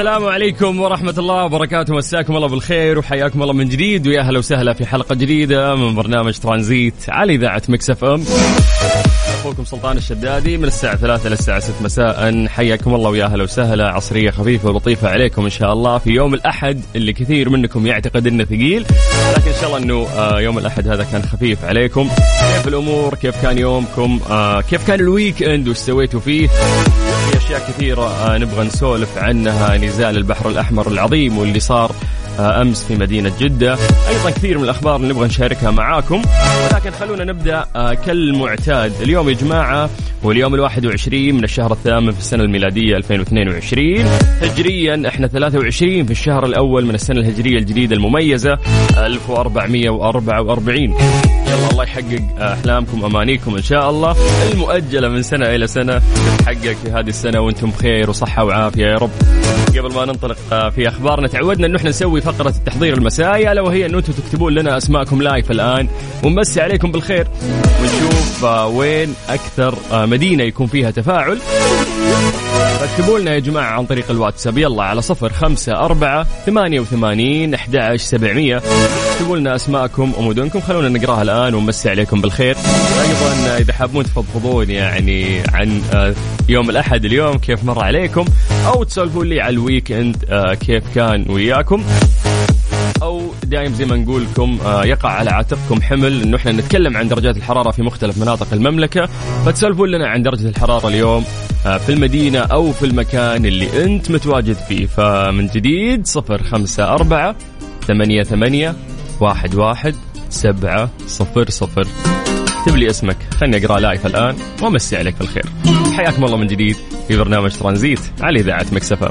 السلام عليكم ورحمة الله وبركاته. مساكم الله بالخير وحياكم الله من جديد. ويا هلا وسهلا في حلقة جديدة من برنامج ترانزيت على إذاعة Mix FM أخوكم سلطان الشدادي من الساعة ثلاثة للساعة ست مساء. حياكم الله ويا هلا وسهلا. عصرية خفيفة ولطيفة عليكم إن شاء الله في يوم الأحد اللي كثير منكم يعتقد إنه ثقيل. لكن إن شاء الله إنه آه، يوم الأحد هذا كان خفيف عليكم. كيف الأمور؟ كيف كان يومكم؟ آه، كيف كان ال weekend؟ وش سويتوا فيه؟ في أشياء كثيرة آه، نبغى نسولف عنها. نزال البحر الأحمر العظيم واللي صار أمس في مدينة جدة. أيضا كثير من الأخبار اللي نبغى نشاركها معاكم. ولكن خلونا نبدأ آه، كالمعتاد. اليوم يا جماعة هو اليوم الواحد وعشرين من الشهر الثامن في السنة الميلادية 2022 هجريا إحنا 23 في الشهر الأول من السنة الهجرية الجديدة المميزة 1444 يلا الله يحقق أحلامكم أمانيكم إن شاء الله. المؤجلة من سنة إلى سنة. تتحقق في هذه السنة وأنتم بخير وصحة وعافية يا رب. قبل ما ننطلق آه، في أخبارنا تعودنا انه إحنا نسوي فقرة التحضير المسائي. ألا وهي انه أنتم تكتبون لنا أسماءكم لايف الآن. ونمسي عليكم بالخير. ونشوف آه، وين أكثر آه، مدينة يكون فيها تفاعل. فاكتبوا لنا يا جماعة عن طريق الواتساب. يلا على صفر خمسة أربعة ثمانية وثمانين أحد سبعمية. اكتبوا لنا أسماءكم ومدنكم. خلونا نقراها الآن ونمسي عليكم بالخير. أيضا إذا حابون تفضفضون يعني عن آه، يوم الأحد اليوم كيف مر عليكم أو تسولفون لي على الويك إند آه، كيف كان وياكم. أو دايم زي ما نقول لكم آه، يقع على عاتقكم حمل إنه إحنا نتكلم عن درجات الحرارة في مختلف مناطق المملكة. فتسولفون لنا عن درجة الحرارة اليوم آه، في المدينة أو في المكان اللي أنت متواجد فيه. فمن جديد صفر خمسة أربعة ثمانية ثمانية واحد واحد سبعة صفر صفر. اكتب لي اسمك خلني أقرأ live الآن وامسي عليك بالخير حياكم الله من جديد في برنامج ترانزيت على إذاعة Mix FM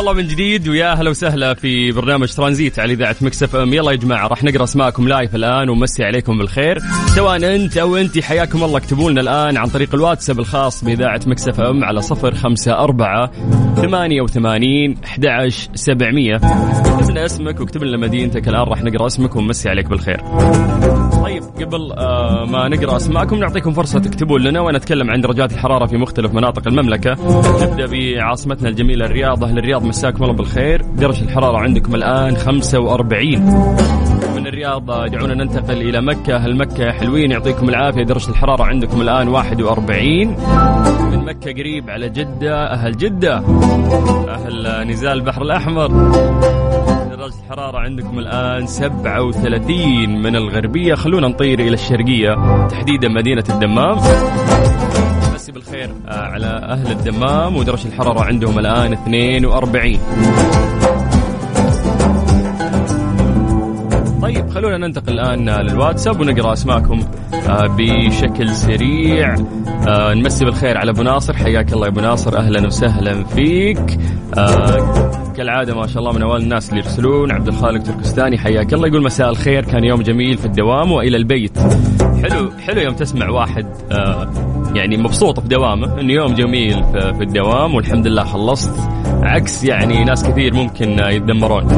الله من جديد ويا أهلا وسهلا في برنامج ترانزيت على إذاعة Mix FM. يلا يا جماعة راح نقرأ أسماءكم live الآن ونمسي عليكم بالخير. سواء أنت أو أنت حياكم الله اكتبوا لنا الآن عن طريق الواتساب الخاص بإذاعة Mix FM على صفر خمسة أربعة ثمانية وثمانين أحد سبعمية. اكتب لنا اسمك واكتب لنا مدينتك الآن راح نقرأ اسمك ونمسي عليك بالخير. طيب قبل آه ما نقرأ أسماءكم نعطيكم فرصة تكتبون لنا ونتكلم عن درجات الحرارة في مختلف مناطق المملكة. نبدأ بعاصمتنا الجميلة الرياض أهل الرياض مساكم الله بالخير. درجة الحرارة عندكم الآن 45 من الرياض آه، دعونا ننتقل إلى مكة. أهل مكة يا حلوين يعطيكم العافية. درجة الحرارة عندكم الآن 41 من مكة قريب على جدة أهل جدة. أهل آه، نزال البحر الأحمر. درجة الحرارة عندكم الآن 37 من الغربية. خلونا نطير إلى الشرقية تحديدا مدينة الدمام. مسي بالخير آه، على أهل الدمام ودرجة الحرارة عندهم الآن 42 طيب خلونا ننتقل الآن للواتساب ونقرأ أسماءكم آه، بشكل سريع. آه، نمسي بالخير على أبو ناصر. حياك الله يا أبو ناصر. أهلا وسهلا فيك. آه، كالعادة ما شاء الله من أوائل الناس اللي يرسلون. عبد الخالق تركستاني حياك الله. يقول مساء الخير كان يوم جميل في الدوام وإلى البيت. حلو حلو يوم تسمع واحد آه، يعني مبسوط في دوامه إنه يوم جميل في الدوام والحمد لله خلصت. عكس يعني ناس كثير ممكن يتذمرون.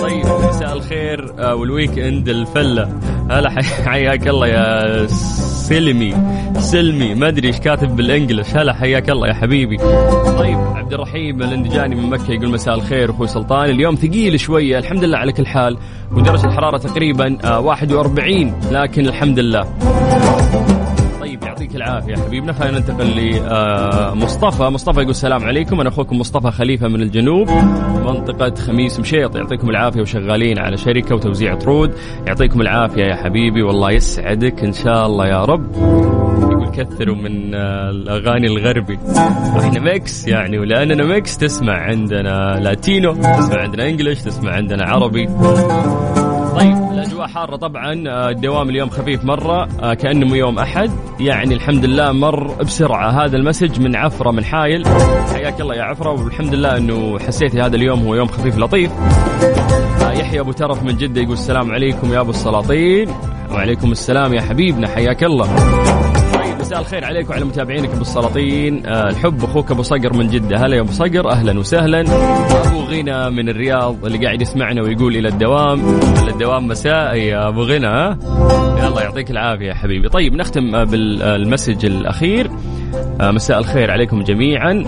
طيب مساء الخير آه، وال weekend الفلة. هلا حياك الله يا سلمي سلمي ما أدري إيش كاتب بال English هلا حياك الله يا حبيبي. طيب عبد الرحيم الاندجاني من مكة يقول مساء الخير أخوي سلطان. اليوم ثقيل شوية الحمد لله على كل حال. ودرجة الحرارة تقريبا 41 آه، لكن الحمد لله. يعطيك العافية حبيبنا. خلينا ننتقل لمصطفى. مصطفى يقول السلام عليكم. أنا أخوكم مصطفى خليفة من الجنوب منطقة خميس مشيط. يعطيكم العافية وشغالين على شركة وتوزيع طرود يعطيكم العافية يا حبيبي والله يسعدك إن شاء الله يا رب. يقول كثروا من الأغاني الغربي. إحنا mix يعني ولأننا mix تسمع عندنا Latino تسمع عندنا English تسمع عندنا عربي. طيب. الأجواء حارة طبعا آه، الدوام اليوم خفيف مرة آه، كأنه يوم أحد. يعني الحمد لله مر بسرعة. هذا المسج من عفرة من حايل. حياك الله يا عفرة والحمد لله إنه حسيت هذا اليوم هو يوم خفيف لطيف. آه، يحيى أبو ترف من جدة يقول السلام عليكم يا أبو السلاطين. وعليكم السلام يا حبيبنا حياك الله. مساء الخير عليك وعلى متابعينك أبو السلاطين. آه الحب أخوك أبو صقر من جدة. هلا يا أبو صقر. أهلا وسهلا. أبو غنى من الرياض اللي قاعد يسمعنا ويقول إلى الدوام. إلى الدوام مساء يا أبو غنى. يلا يعطيك العافية يا حبيبي. طيب نختم آه، بالمسج الأخير. آه مساء الخير عليكم جميعا.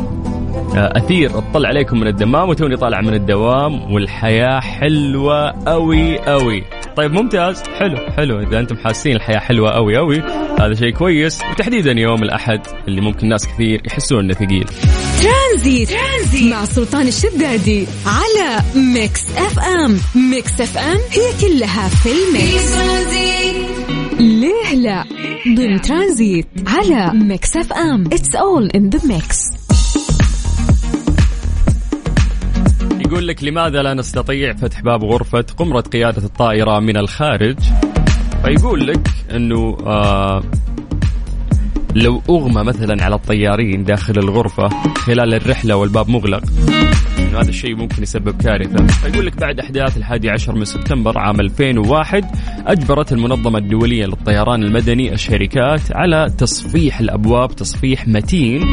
أثير اطلع عليكم من الدمام وتوني طالع من الدوام والحياة حلوة قوي قوي طيب ممتاز. حلو حلو. إذا أنتم حاسين الحياة حلوة قوي قوي هذا شيء كويس. وتحديدا يوم الأحد اللي ممكن ناس كثير يحسون إنه ثقيل. ترانزيت. ترانزيت. مع سلطان الشدادي على Mix FM. Mix FM هي كلها في ال mix. ليه لا؟ ضمن ترانزيت على Mix FM. It's all in the mix يقول لك لماذا لا نستطيع فتح باب غرفة قمرة قيادة الطائرة من الخارج؟ فيقول لك أنه آه لو أغمى مثلا على الطيارين داخل الغرفة خلال الرحلة والباب مغلق إنه هذا الشيء ممكن يسبب كارثة. فيقول لك بعد أحداث الحادي عشر من سبتمبر عام 2001 أجبرت المنظمة الدولية للطيران المدني الشركات على تصفيح الأبواب تصفيح متين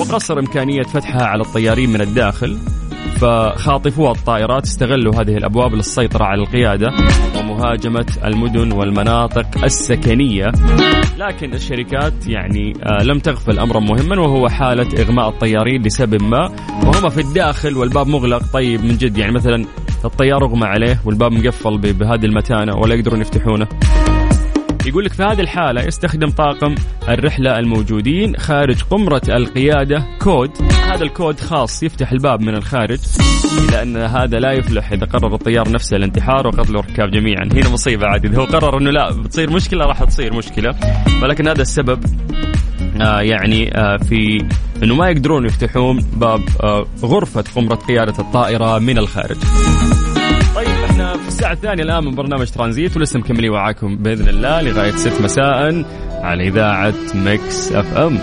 وقصر إمكانية فتحها على الطيارين من الداخل فخاطفو الطائرات استغلوا هذه الأبواب للسيطرة على القيادة. ومهاجمه المدن والمناطق السكنية. لكن الشركات يعني آه، لم تغفل أمرا مهما وهو حالة إغماء الطيارين لسبب ما. وهم في الداخل والباب مغلق. طيب من جد يعني مثلا الطيار أغمى عليه والباب مقفل بهذه المتانة ولا يقدرون يفتحونه. يقول لك في هذه الحالة يستخدم طاقم الرحلة الموجودين خارج قمرة القيادة كود. هذا الكود خاص يفتح الباب من الخارج لأن هذا لا يفلح إذا قرر الطيار نفسه الانتحار وقتل الركاب جميعا. هنا مصيبة عادي إذا هو قرر أنه لا بتصير مشكلة راح تصير مشكلة. ولكن هذا السبب آه يعني آه في إنه ما يقدرون يفتحون باب آه غرفة قمرة قيادة الطائرة من الخارج. الساعة الثانية الآن من برنامج ترانزيت ولسه مكملين معاكم بإذن الله لغاية 6 مساء على إذاعة Mix FM.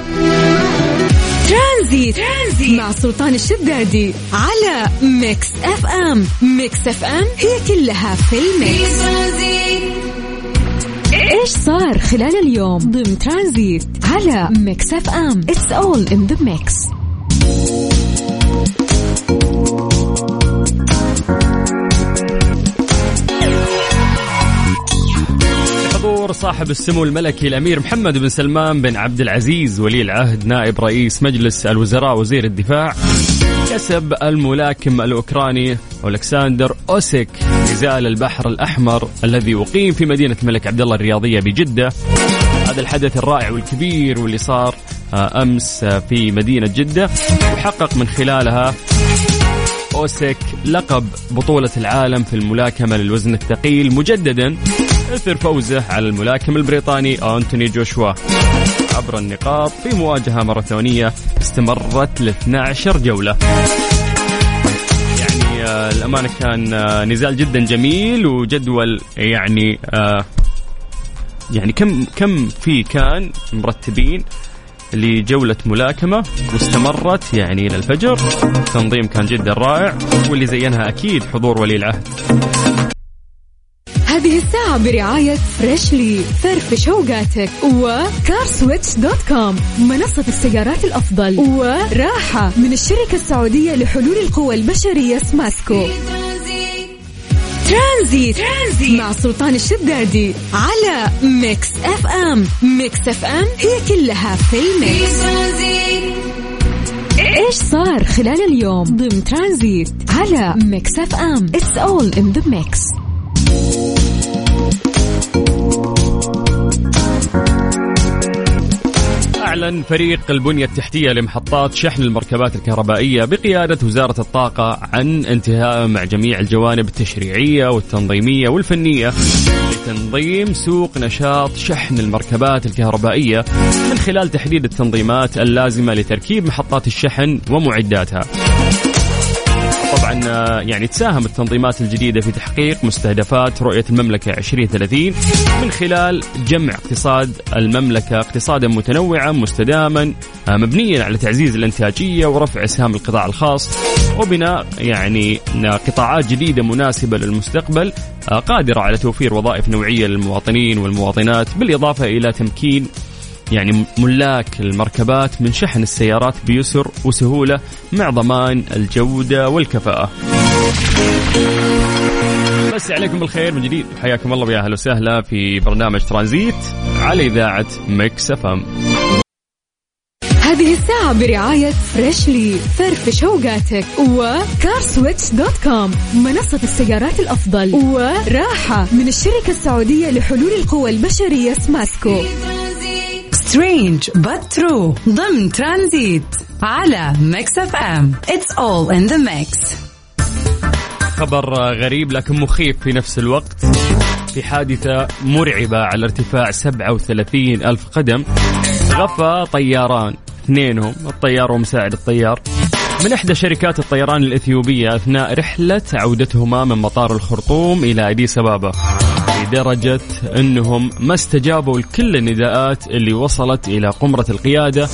ترانزيت. ترانزيت مع سلطان الشدادي على Mix FM. Mix FM هي كلها في ال mix. إيش صار خلال اليوم؟ ضمن ترانزيت على Mix FM. It's all in the mix صاحب السمو الملكي الأمير محمد بن سلمان بن عبد العزيز ولي العهد نائب رئيس مجلس الوزراء وزير الدفاع. كسب الملاكم الأوكراني ألكسندر أوسيك نزال البحر الأحمر الذي أقيم في مدينة الملك عبد الله الرياضية بجدة. هذا الحدث الرائع والكبير واللي صار آه، أمس آه، في مدينة جدة. وحقق من خلالها أوسيك لقب بطولة العالم في الملاكمة للوزن الثقيل مجددا اثر فوزه على الملاكم البريطاني أنتوني جوشوا. عبر النقاط في مواجهة ماراثونية استمرت ل 12 جولة. يعني آه الأمانة كان آه نزال جدا جميل وجدول يعني آه يعني كم كم في كان مرتبين لجولة ملاكمة واستمرت يعني إلى الفجر. التنظيم كان جدا رائع واللي زينها أكيد حضور ولي العهد. هذه الساعة برعاية Freshly فرفش اوقاتك و CarSwitch.com منصة السيارات الأفضل وراحة من الشركة السعودية لحلول القوى البشرية سماسكو ترانزيت. ترانزيت مع سلطان الشدادي على Mix FM Mix FM هي كلها في ال mix. إيش صار خلال اليوم؟ ضمن ترانزيت على Mix FM It's all in the mix أعلن فريق البنية التحتية لمحطات شحن المركبات الكهربائية بقيادة وزارة الطاقة عن انتهاء مع جميع الجوانب التشريعية والتنظيمية والفنية لتنظيم سوق نشاط شحن المركبات الكهربائية من خلال تحديد التنظيمات اللازمة لتركيب محطات الشحن ومعداتها. يعني تساهم التنظيمات الجديدة في تحقيق مستهدفات رؤية المملكة 2030 من خلال جمع اقتصاد المملكة اقتصادا متنوعا مستداما مبنيا على تعزيز الانتاجية ورفع اسهام القطاع الخاص وبناء يعني قطاعات جديدة مناسبة للمستقبل قادرة على توفير وظائف نوعية للمواطنين والمواطنات بالإضافة إلى تمكين يعني ملاك المركبات من شحن السيارات بيسر وسهولة مع ضمان الجودة والكفاءة. نمسي عليكم بالخير من جديد. حياكم الله ويا أهلا وسهلا في برنامج ترانزيت على إذاعة Mix FM. هذه الساعة برعاية Freshly فرفش اوقاتك و CarSwitch.com منصة السيارات الأفضل وراحة من الشركة السعودية لحلول القوى البشرية سماسكو. Strange but true ضمن ترانزيت على Mix FM. It's all in the mix خبر غريب لكن مخيف في نفس الوقت. في حادثة مرعبة على ارتفاع 37 ألف قدم. غفى طياران اثنينهم. الطيار ومساعد الطيار. من إحدى شركات الطيران الإثيوبية أثناء رحلة عودتهما من مطار الخرطوم إلى أديس أبابا. لدرجة أنهم ما استجابوا لكل النداءات اللي وصلت إلى قمرة القيادة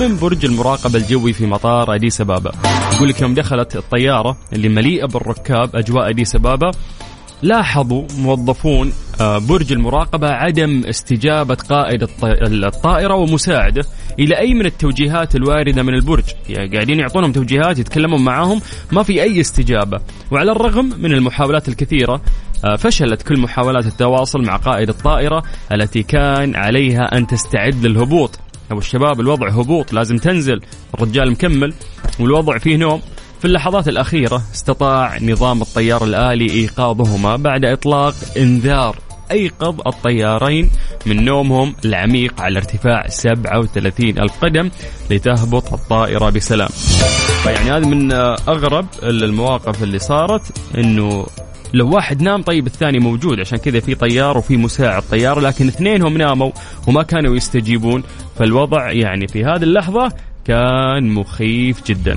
من برج المراقبة الجوي في مطار أديس أبابا. يقول لك يوم دخلت الطيارة اللي مليئة بالركاب أجواء أديس أبابا لاحظوا موظفون برج المراقبة عدم استجابة قائد الطائرة ومساعده إلى أي من التوجيهات الواردة من البرج. يعني قاعدين يعطونهم توجيهات يتكلمون معاهم ما في أي استجابة. وعلى الرغم من المحاولات الكثيرة آه، فشلت كل محاولات التواصل مع قائد الطائرة التي كان عليها أن تستعد للهبوط. أبو الشباب الوضع هبوط لازم تنزل الرجال مكمل والوضع فيه نوم. في اللحظات الأخيرة استطاع نظام الطيار الآلي إيقاظهما بعد إطلاق إنذار أيقظ الطيارين من نومهم العميق على ارتفاع 37 ألف قدم لتهبط الطائرة بسلام. يعني هذه من أغرب المواقف اللي صارت أنه لو واحد نام طيب الثاني موجود عشان كذا في طيار وفي مساعد طيار لكن اثنينهم ناموا وما كانوا يستجيبون. فالوضع يعني في هذه اللحظة كان مخيف جدا.